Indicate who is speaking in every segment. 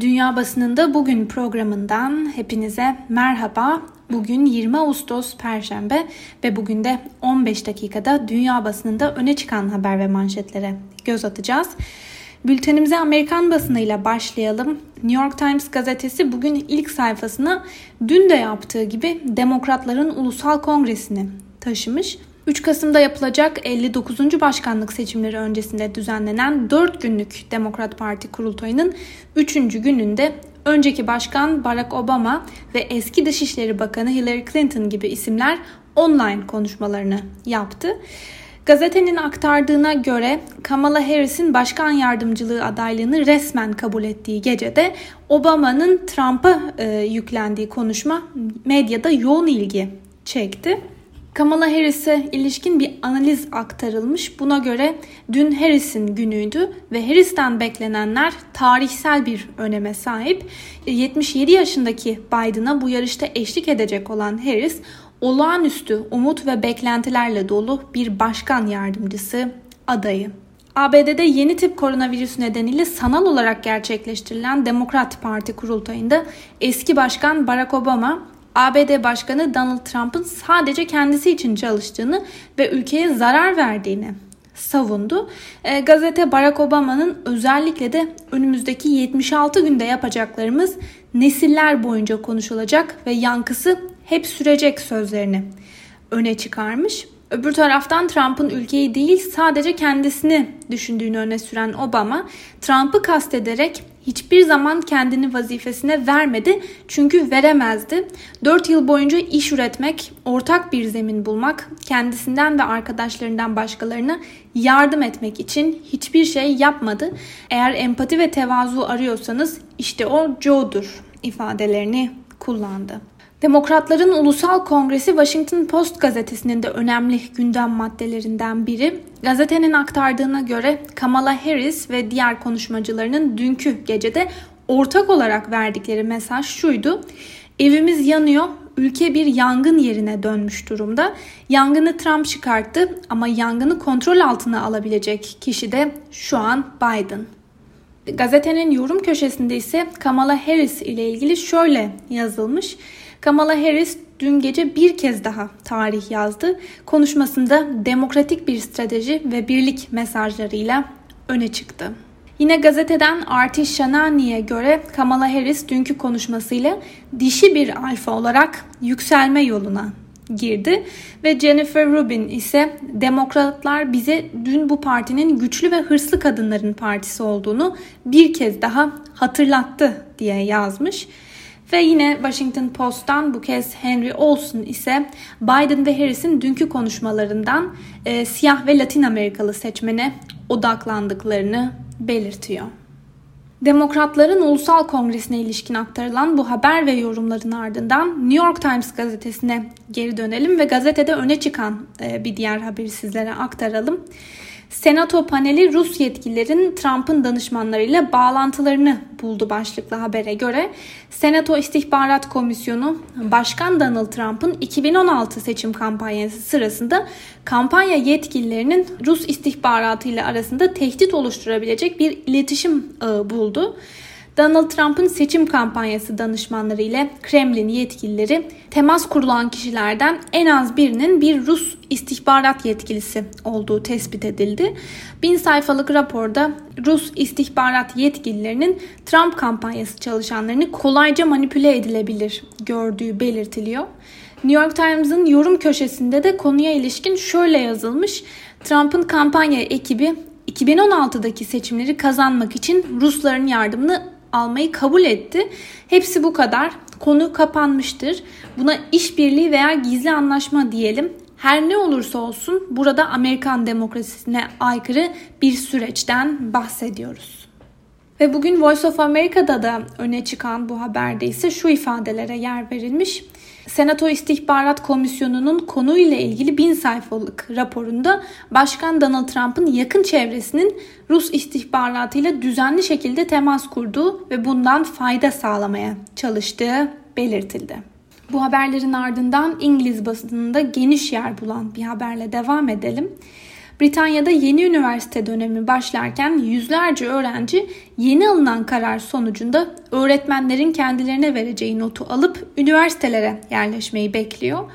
Speaker 1: Dünya Basınında Bugün programından hepinize merhaba. Bugün 20 Ağustos Perşembe ve bugün de 15 dakikada dünya basınında öne çıkan haber ve manşetlere göz atacağız. Bültenimize Amerikan basınıyla başlayalım. New York Times gazetesi bugün ilk sayfasına dün de yaptığı gibi Demokratların Ulusal Kongresini taşımış. 3 Kasım'da yapılacak 59. başkanlık seçimleri öncesinde düzenlenen 4 günlük Demokrat Parti kurultayının 3. gününde önceki başkan Barack Obama ve eski Dışişleri Bakanı Hillary Clinton gibi isimler online konuşmalarını yaptı. Gazetenin aktardığına göre Kamala Harris'in başkan yardımcılığı adaylığını resmen kabul ettiği gecede Obama'nın Trump'a e, yüklendiği konuşma medyada yoğun ilgi çekti. Kamala Harris'e ilişkin bir analiz aktarılmış. Buna göre dün Harris'in günüydü ve Harris'ten beklenenler tarihsel bir öneme sahip. 77 yaşındaki Biden'a bu yarışta eşlik edecek olan Harris, olağanüstü umut ve beklentilerle dolu bir başkan yardımcısı adayı. ABD'de yeni tip koronavirüs nedeniyle sanal olarak gerçekleştirilen Demokrat Parti kurultayında eski başkan Barack Obama ABD Başkanı Donald Trump'ın sadece kendisi için çalıştığını ve ülkeye zarar verdiğini savundu. E, gazete Barack Obama'nın özellikle de önümüzdeki 76 günde yapacaklarımız nesiller boyunca konuşulacak ve yankısı hep sürecek sözlerini öne çıkarmış. Öbür taraftan Trump'ın ülkeyi değil sadece kendisini düşündüğünü öne süren Obama, Trump'ı kastederek hiçbir zaman kendini vazifesine vermedi çünkü veremezdi. 4 yıl boyunca iş üretmek, ortak bir zemin bulmak, kendisinden ve arkadaşlarından başkalarına yardım etmek için hiçbir şey yapmadı. Eğer empati ve tevazu arıyorsanız işte o Joe'dur ifadelerini kullandı. Demokratların Ulusal Kongresi Washington Post gazetesinin de önemli gündem maddelerinden biri. Gazetenin aktardığına göre Kamala Harris ve diğer konuşmacılarının dünkü gecede ortak olarak verdikleri mesaj şuydu. Evimiz yanıyor, ülke bir yangın yerine dönmüş durumda. Yangını Trump çıkarttı ama yangını kontrol altına alabilecek kişi de şu an Biden. Gazetenin yorum köşesinde ise Kamala Harris ile ilgili şöyle yazılmış. Kamala Harris dün gece bir kez daha tarih yazdı. Konuşmasında demokratik bir strateji ve birlik mesajlarıyla öne çıktı. Yine gazeteden Artiş Shanani'ye göre Kamala Harris dünkü konuşmasıyla dişi bir alfa olarak yükselme yoluna girdi ve Jennifer Rubin ise demokratlar bize dün bu partinin güçlü ve hırslı kadınların partisi olduğunu bir kez daha hatırlattı diye yazmış. Ve yine Washington Post'tan bu kez Henry Olson ise Biden ve Harris'in dünkü konuşmalarından e, siyah ve Latin Amerikalı seçmene odaklandıklarını belirtiyor. Demokratların Ulusal Kongresi'ne ilişkin aktarılan bu haber ve yorumların ardından New York Times gazetesine geri dönelim ve gazetede öne çıkan e, bir diğer haberi sizlere aktaralım. Senato paneli Rus yetkililerin Trump'ın danışmanlarıyla bağlantılarını buldu başlıklı habere göre. Senato İstihbarat Komisyonu Başkan Donald Trump'ın 2016 seçim kampanyası sırasında kampanya yetkililerinin Rus istihbaratı ile arasında tehdit oluşturabilecek bir iletişim ağı buldu. Donald Trump'ın seçim kampanyası danışmanları ile Kremlin yetkilileri temas kurulan kişilerden en az birinin bir Rus istihbarat yetkilisi olduğu tespit edildi. Bin sayfalık raporda Rus istihbarat yetkililerinin Trump kampanyası çalışanlarını kolayca manipüle edilebilir gördüğü belirtiliyor. New York Times'ın yorum köşesinde de konuya ilişkin şöyle yazılmış. Trump'ın kampanya ekibi 2016'daki seçimleri kazanmak için Rusların yardımını almayı kabul etti. Hepsi bu kadar. Konu kapanmıştır. Buna işbirliği veya gizli anlaşma diyelim. Her ne olursa olsun burada Amerikan demokrasisine aykırı bir süreçten bahsediyoruz. Ve bugün Voice of America'da da öne çıkan bu haberde ise şu ifadelere yer verilmiş. Senato İstihbarat Komisyonu'nun konuyla ilgili bin sayfalık raporunda Başkan Donald Trump'ın yakın çevresinin Rus istihbaratıyla düzenli şekilde temas kurduğu ve bundan fayda sağlamaya çalıştığı belirtildi. Bu haberlerin ardından İngiliz basınında geniş yer bulan bir haberle devam edelim. Britanya'da yeni üniversite dönemi başlarken yüzlerce öğrenci yeni alınan karar sonucunda öğretmenlerin kendilerine vereceği notu alıp üniversitelere yerleşmeyi bekliyor.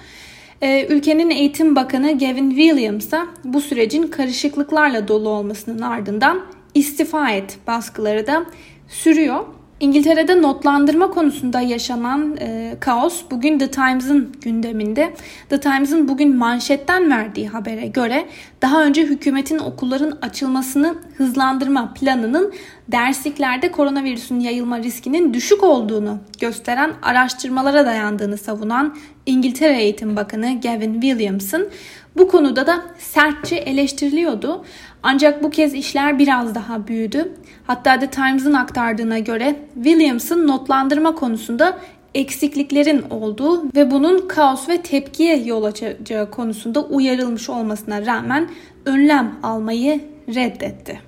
Speaker 1: Ee, ülkenin Eğitim Bakanı Gavin Williams'a bu sürecin karışıklıklarla dolu olmasının ardından istifa et baskıları da sürüyor. İngiltere'de notlandırma konusunda yaşanan e, kaos bugün The Times'ın gündeminde. The Times'ın bugün manşetten verdiği habere göre daha önce hükümetin okulların açılmasını hızlandırma planının dersliklerde koronavirüsün yayılma riskinin düşük olduğunu gösteren araştırmalara dayandığını savunan İngiltere Eğitim Bakanı Gavin Williamson bu konuda da sertçe eleştiriliyordu. Ancak bu kez işler biraz daha büyüdü. Hatta The Times'ın aktardığına göre Williams'ın notlandırma konusunda eksikliklerin olduğu ve bunun kaos ve tepkiye yol açacağı konusunda uyarılmış olmasına rağmen önlem almayı reddetti.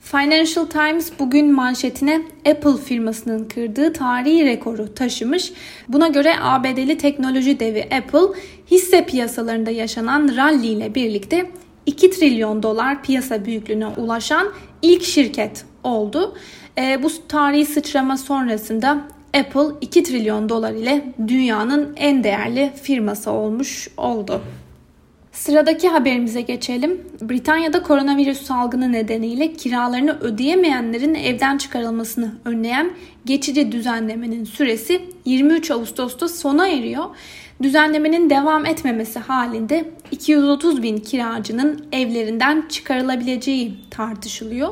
Speaker 1: Financial Times bugün manşetine Apple firmasının kırdığı tarihi rekoru taşımış. Buna göre ABD'li teknoloji devi Apple hisse piyasalarında yaşanan rally ile birlikte 2 trilyon dolar piyasa büyüklüğüne ulaşan ilk şirket oldu. E, bu tarihi sıçrama sonrasında Apple 2 trilyon dolar ile dünyanın en değerli firması olmuş oldu. Sıradaki haberimize geçelim. Britanya'da koronavirüs salgını nedeniyle kiralarını ödeyemeyenlerin evden çıkarılmasını önleyen geçici düzenlemenin süresi 23 Ağustos'ta sona eriyor. Düzenlemenin devam etmemesi halinde 230 bin kiracının evlerinden çıkarılabileceği tartışılıyor.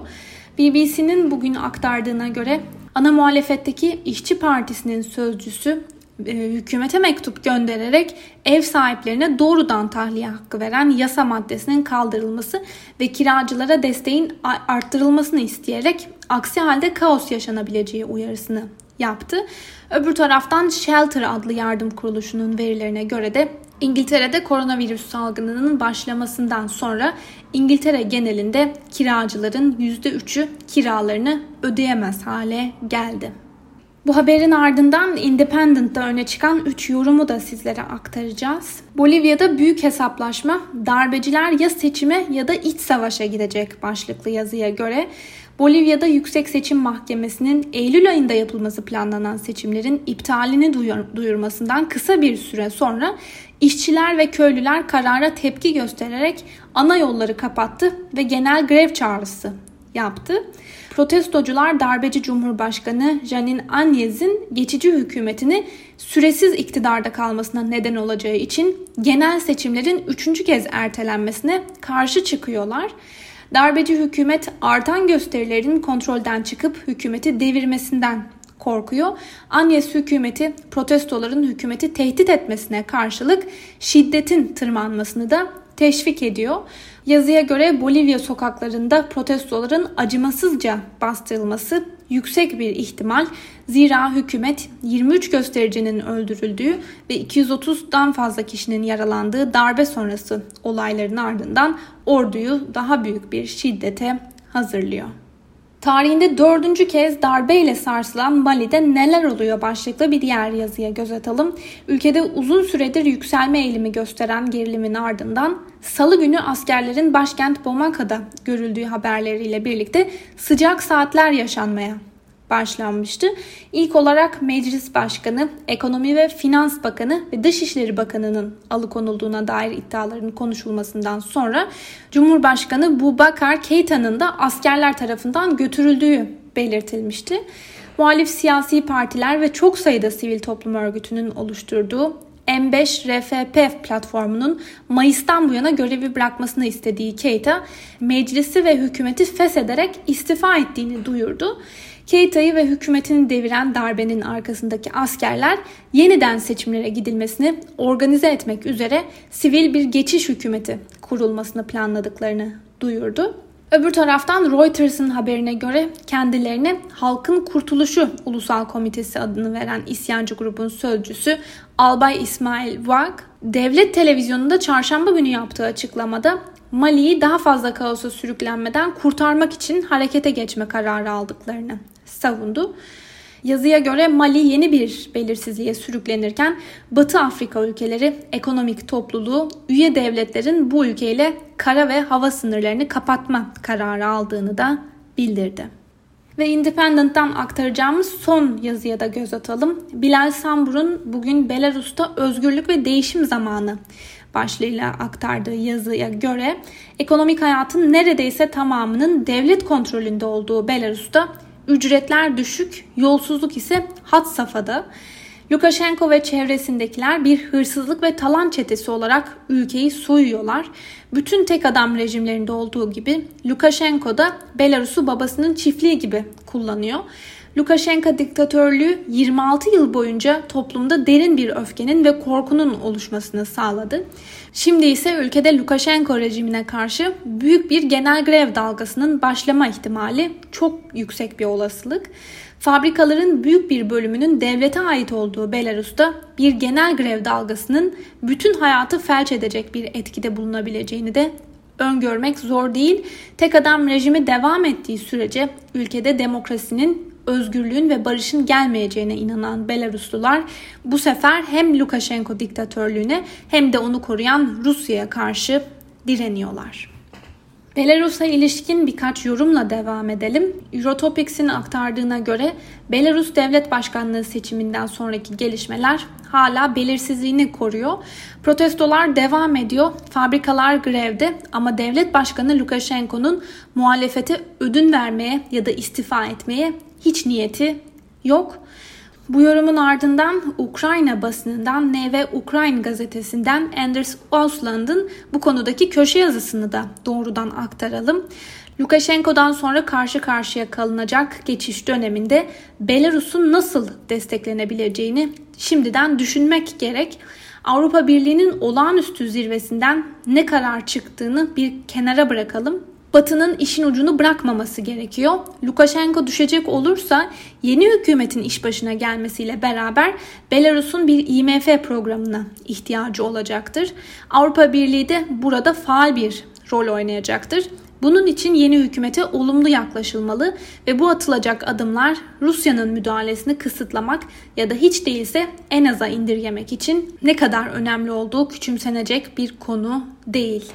Speaker 1: BBC'nin bugün aktardığına göre ana muhalefetteki İşçi Partisi'nin sözcüsü e, hükümete mektup göndererek ev sahiplerine doğrudan tahliye hakkı veren yasa maddesinin kaldırılması ve kiracılara desteğin arttırılmasını isteyerek aksi halde kaos yaşanabileceği uyarısını yaptı. Öbür taraftan Shelter adlı yardım kuruluşunun verilerine göre de İngiltere'de koronavirüs salgınının başlamasından sonra İngiltere genelinde kiracıların %3'ü kiralarını ödeyemez hale geldi. Bu haberin ardından Independent'ta öne çıkan 3 yorumu da sizlere aktaracağız. Bolivya'da büyük hesaplaşma, darbeciler ya seçime ya da iç savaşa gidecek başlıklı yazıya göre Bolivya'da Yüksek Seçim Mahkemesi'nin Eylül ayında yapılması planlanan seçimlerin iptalini duyurmasından kısa bir süre sonra işçiler ve köylüler karara tepki göstererek ana yolları kapattı ve genel grev çağrısı yaptı. Protestocular darbeci Cumhurbaşkanı Janine Áñez'in geçici hükümetini süresiz iktidarda kalmasına neden olacağı için genel seçimlerin üçüncü kez ertelenmesine karşı çıkıyorlar. Darbeci hükümet artan gösterilerin kontrolden çıkıp hükümeti devirmesinden korkuyor. Anyes hükümeti protestoların hükümeti tehdit etmesine karşılık şiddetin tırmanmasını da teşvik ediyor. Yazıya göre Bolivya sokaklarında protestoların acımasızca bastırılması yüksek bir ihtimal. Zira hükümet 23 göstericinin öldürüldüğü ve 230'dan fazla kişinin yaralandığı darbe sonrası olayların ardından orduyu daha büyük bir şiddete hazırlıyor. Tarihinde dördüncü kez darbeyle sarsılan Mali'de neler oluyor başlıklı bir diğer yazıya göz atalım. Ülkede uzun süredir yükselme eğilimi gösteren gerilimin ardından salı günü askerlerin başkent Bomaka'da görüldüğü haberleriyle birlikte sıcak saatler yaşanmaya başlanmıştı. İlk olarak Meclis Başkanı, Ekonomi ve Finans Bakanı ve Dışişleri Bakanı'nın alıkonulduğuna dair iddiaların konuşulmasından sonra Cumhurbaşkanı Bubakar Keita'nın da askerler tarafından götürüldüğü belirtilmişti. Muhalif siyasi partiler ve çok sayıda sivil toplum örgütünün oluşturduğu M5 RFP platformunun Mayıs'tan bu yana görevi bırakmasını istediği Keita, meclisi ve hükümeti feshederek istifa ettiğini duyurdu. Keita'yı ve hükümetini deviren darbenin arkasındaki askerler yeniden seçimlere gidilmesini organize etmek üzere sivil bir geçiş hükümeti kurulmasını planladıklarını duyurdu. Öbür taraftan Reuters'ın haberine göre kendilerine Halkın Kurtuluşu Ulusal Komitesi adını veren isyancı grubun sözcüsü Albay İsmail Vak, devlet televizyonunda çarşamba günü yaptığı açıklamada Mali'yi daha fazla kaosa sürüklenmeden kurtarmak için harekete geçme kararı aldıklarını savundu. Yazıya göre Mali yeni bir belirsizliğe sürüklenirken Batı Afrika ülkeleri ekonomik topluluğu üye devletlerin bu ülkeyle kara ve hava sınırlarını kapatma kararı aldığını da bildirdi. Ve Independent'tan aktaracağımız son yazıya da göz atalım. Bilal Sambur'un bugün Belarus'ta özgürlük ve değişim zamanı başlığıyla aktardığı yazıya göre ekonomik hayatın neredeyse tamamının devlet kontrolünde olduğu Belarus'ta ücretler düşük, yolsuzluk ise hat safhada. Lukashenko ve çevresindekiler bir hırsızlık ve talan çetesi olarak ülkeyi soyuyorlar. Bütün tek adam rejimlerinde olduğu gibi Lukashenko da Belarus'u babasının çiftliği gibi kullanıyor. Lukashenko diktatörlüğü 26 yıl boyunca toplumda derin bir öfkenin ve korkunun oluşmasını sağladı. Şimdi ise ülkede Lukashenko rejimine karşı büyük bir genel grev dalgasının başlama ihtimali çok yüksek bir olasılık. Fabrikaların büyük bir bölümünün devlete ait olduğu Belarus'ta bir genel grev dalgasının bütün hayatı felç edecek bir etkide bulunabileceğini de öngörmek zor değil. Tek adam rejimi devam ettiği sürece ülkede demokrasinin özgürlüğün ve barışın gelmeyeceğine inanan Belaruslular bu sefer hem Lukashenko diktatörlüğüne hem de onu koruyan Rusya'ya karşı direniyorlar. Belarus'a ilişkin birkaç yorumla devam edelim. Eurotopics'in aktardığına göre Belarus Devlet Başkanlığı seçiminden sonraki gelişmeler hala belirsizliğini koruyor. Protestolar devam ediyor. Fabrikalar grevde ama devlet başkanı Lukashenko'nun muhalefete ödün vermeye ya da istifa etmeye hiç niyeti yok. Bu yorumun ardından Ukrayna basınından Ne ve Ukrayna gazetesinden Anders Osland'ın bu konudaki köşe yazısını da doğrudan aktaralım. Lukashenko'dan sonra karşı karşıya kalınacak geçiş döneminde Belarus'un nasıl desteklenebileceğini şimdiden düşünmek gerek. Avrupa Birliği'nin olağanüstü zirvesinden ne karar çıktığını bir kenara bırakalım. Batı'nın işin ucunu bırakmaması gerekiyor. Lukashenko düşecek olursa yeni hükümetin iş başına gelmesiyle beraber Belarus'un bir IMF programına ihtiyacı olacaktır. Avrupa Birliği de burada faal bir rol oynayacaktır. Bunun için yeni hükümete olumlu yaklaşılmalı ve bu atılacak adımlar Rusya'nın müdahalesini kısıtlamak ya da hiç değilse en aza indirgemek için ne kadar önemli olduğu küçümsenecek bir konu değil.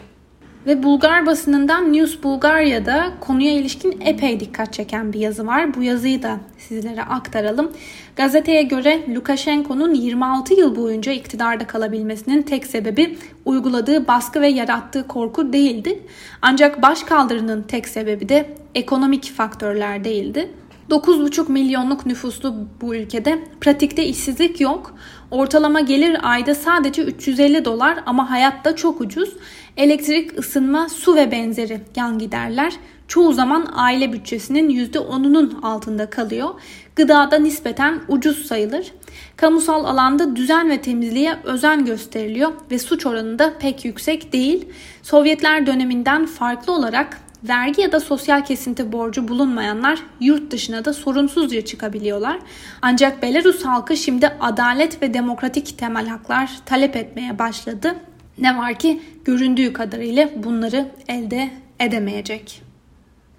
Speaker 1: Ve Bulgar basınından News Bulgaria'da konuya ilişkin epey dikkat çeken bir yazı var. Bu yazıyı da sizlere aktaralım. Gazeteye göre Lukashenko'nun 26 yıl boyunca iktidarda kalabilmesinin tek sebebi uyguladığı baskı ve yarattığı korku değildi. Ancak başkaldırının tek sebebi de ekonomik faktörler değildi. 9,5 milyonluk nüfuslu bu ülkede pratikte işsizlik yok. Ortalama gelir ayda sadece 350 dolar ama hayatta çok ucuz. Elektrik, ısınma, su ve benzeri yan giderler çoğu zaman aile bütçesinin %10'unun altında kalıyor. Gıdada nispeten ucuz sayılır. Kamusal alanda düzen ve temizliğe özen gösteriliyor ve suç oranı da pek yüksek değil. Sovyetler döneminden farklı olarak vergi ya da sosyal kesinti borcu bulunmayanlar yurt dışına da sorunsuzca çıkabiliyorlar. Ancak Belarus halkı şimdi adalet ve demokratik temel haklar talep etmeye başladı. Ne var ki göründüğü kadarıyla bunları elde edemeyecek.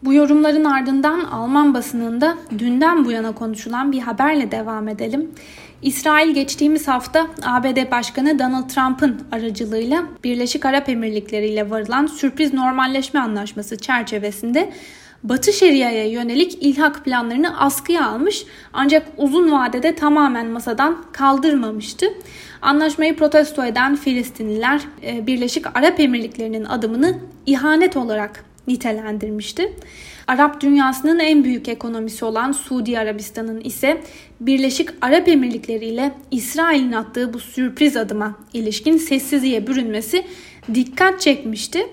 Speaker 1: Bu yorumların ardından Alman basınında dünden bu yana konuşulan bir haberle devam edelim. İsrail geçtiğimiz hafta ABD Başkanı Donald Trump'ın aracılığıyla Birleşik Arap Emirlikleri ile varılan sürpriz normalleşme anlaşması çerçevesinde Batı Şeria'ya yönelik ilhak planlarını askıya almış ancak uzun vadede tamamen masadan kaldırmamıştı. Anlaşmayı protesto eden Filistinliler e, Birleşik Arap Emirlikleri'nin adımını ihanet olarak nitelendirmişti. Arap dünyasının en büyük ekonomisi olan Suudi Arabistan'ın ise Birleşik Arap Emirlikleri ile İsrail'in attığı bu sürpriz adıma ilişkin sessizliğe bürünmesi dikkat çekmişti.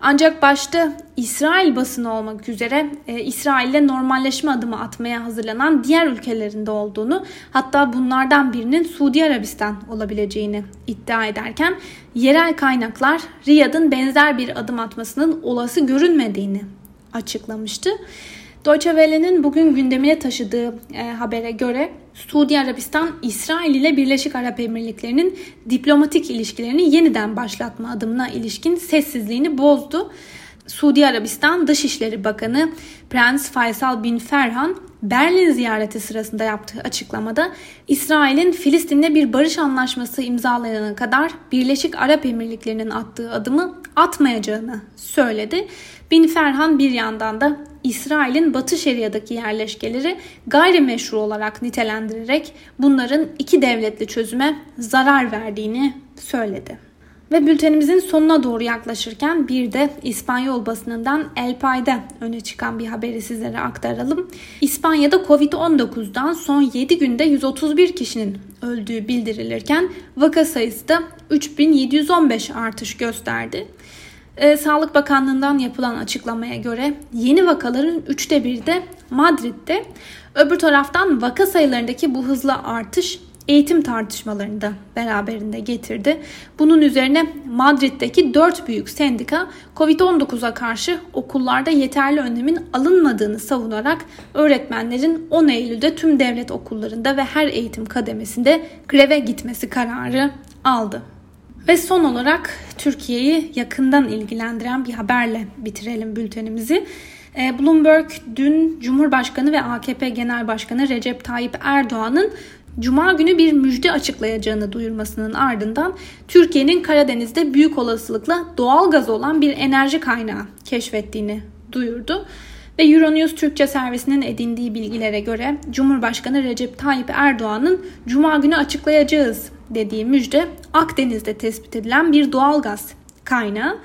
Speaker 1: Ancak başta İsrail basını olmak üzere e, İsrail'le normalleşme adımı atmaya hazırlanan diğer ülkelerinde olduğunu hatta bunlardan birinin Suudi Arabistan olabileceğini iddia ederken yerel kaynaklar Riyad'ın benzer bir adım atmasının olası görünmediğini açıklamıştı. Deutsche Welle'nin bugün gündemine taşıdığı e, habere göre Suudi Arabistan İsrail ile Birleşik Arap Emirlikleri'nin diplomatik ilişkilerini yeniden başlatma adımına ilişkin sessizliğini bozdu. Suudi Arabistan Dışişleri Bakanı Prens Faysal bin Ferhan Berlin ziyareti sırasında yaptığı açıklamada İsrail'in Filistin'le bir barış anlaşması imzalayana kadar Birleşik Arap Emirlikleri'nin attığı adımı atmayacağını söyledi. Bin Ferhan bir yandan da İsrail'in Batı Şeria'daki yerleşkeleri gayrimeşru olarak nitelendirerek bunların iki devletli çözüme zarar verdiğini söyledi. Ve bültenimizin sonuna doğru yaklaşırken bir de İspanyol basınından El Pay'da öne çıkan bir haberi sizlere aktaralım. İspanya'da Covid-19'dan son 7 günde 131 kişinin öldüğü bildirilirken vaka sayısı da 3715 artış gösterdi. E, Sağlık Bakanlığı'ndan yapılan açıklamaya göre yeni vakaların üçte biri de Madrid'de. Öbür taraftan vaka sayılarındaki bu hızlı artış eğitim tartışmalarını da beraberinde getirdi. Bunun üzerine Madrid'deki dört büyük sendika Covid-19'a karşı okullarda yeterli önlemin alınmadığını savunarak öğretmenlerin 10 Eylül'de tüm devlet okullarında ve her eğitim kademesinde greve gitmesi kararı aldı. Ve son olarak Türkiye'yi yakından ilgilendiren bir haberle bitirelim bültenimizi. Ee, Bloomberg dün Cumhurbaşkanı ve AKP Genel Başkanı Recep Tayyip Erdoğan'ın Cuma günü bir müjde açıklayacağını duyurmasının ardından Türkiye'nin Karadeniz'de büyük olasılıkla doğal gaz olan bir enerji kaynağı keşfettiğini duyurdu. Ve Euronews Türkçe servisinin edindiği bilgilere göre Cumhurbaşkanı Recep Tayyip Erdoğan'ın Cuma günü açıklayacağız dediği müjde Akdeniz'de tespit edilen bir doğal gaz kaynağı.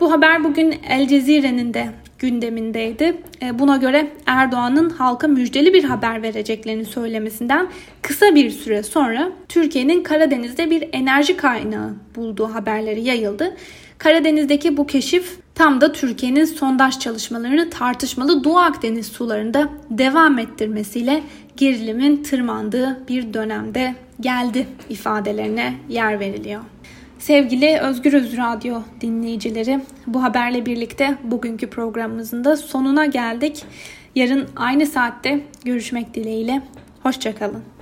Speaker 1: Bu haber bugün El Cezire'nin de gündemindeydi. E, buna göre Erdoğan'ın halka müjdeli bir haber vereceklerini söylemesinden kısa bir süre sonra Türkiye'nin Karadeniz'de bir enerji kaynağı bulduğu haberleri yayıldı. Karadeniz'deki bu keşif tam da Türkiye'nin sondaj çalışmalarını tartışmalı Doğu Akdeniz sularında devam ettirmesiyle gerilimin tırmandığı bir dönemde geldi ifadelerine yer veriliyor. Sevgili Özgür Öz Radyo dinleyicileri, bu haberle birlikte bugünkü programımızın da sonuna geldik. Yarın aynı saatte görüşmek dileğiyle. Hoşçakalın.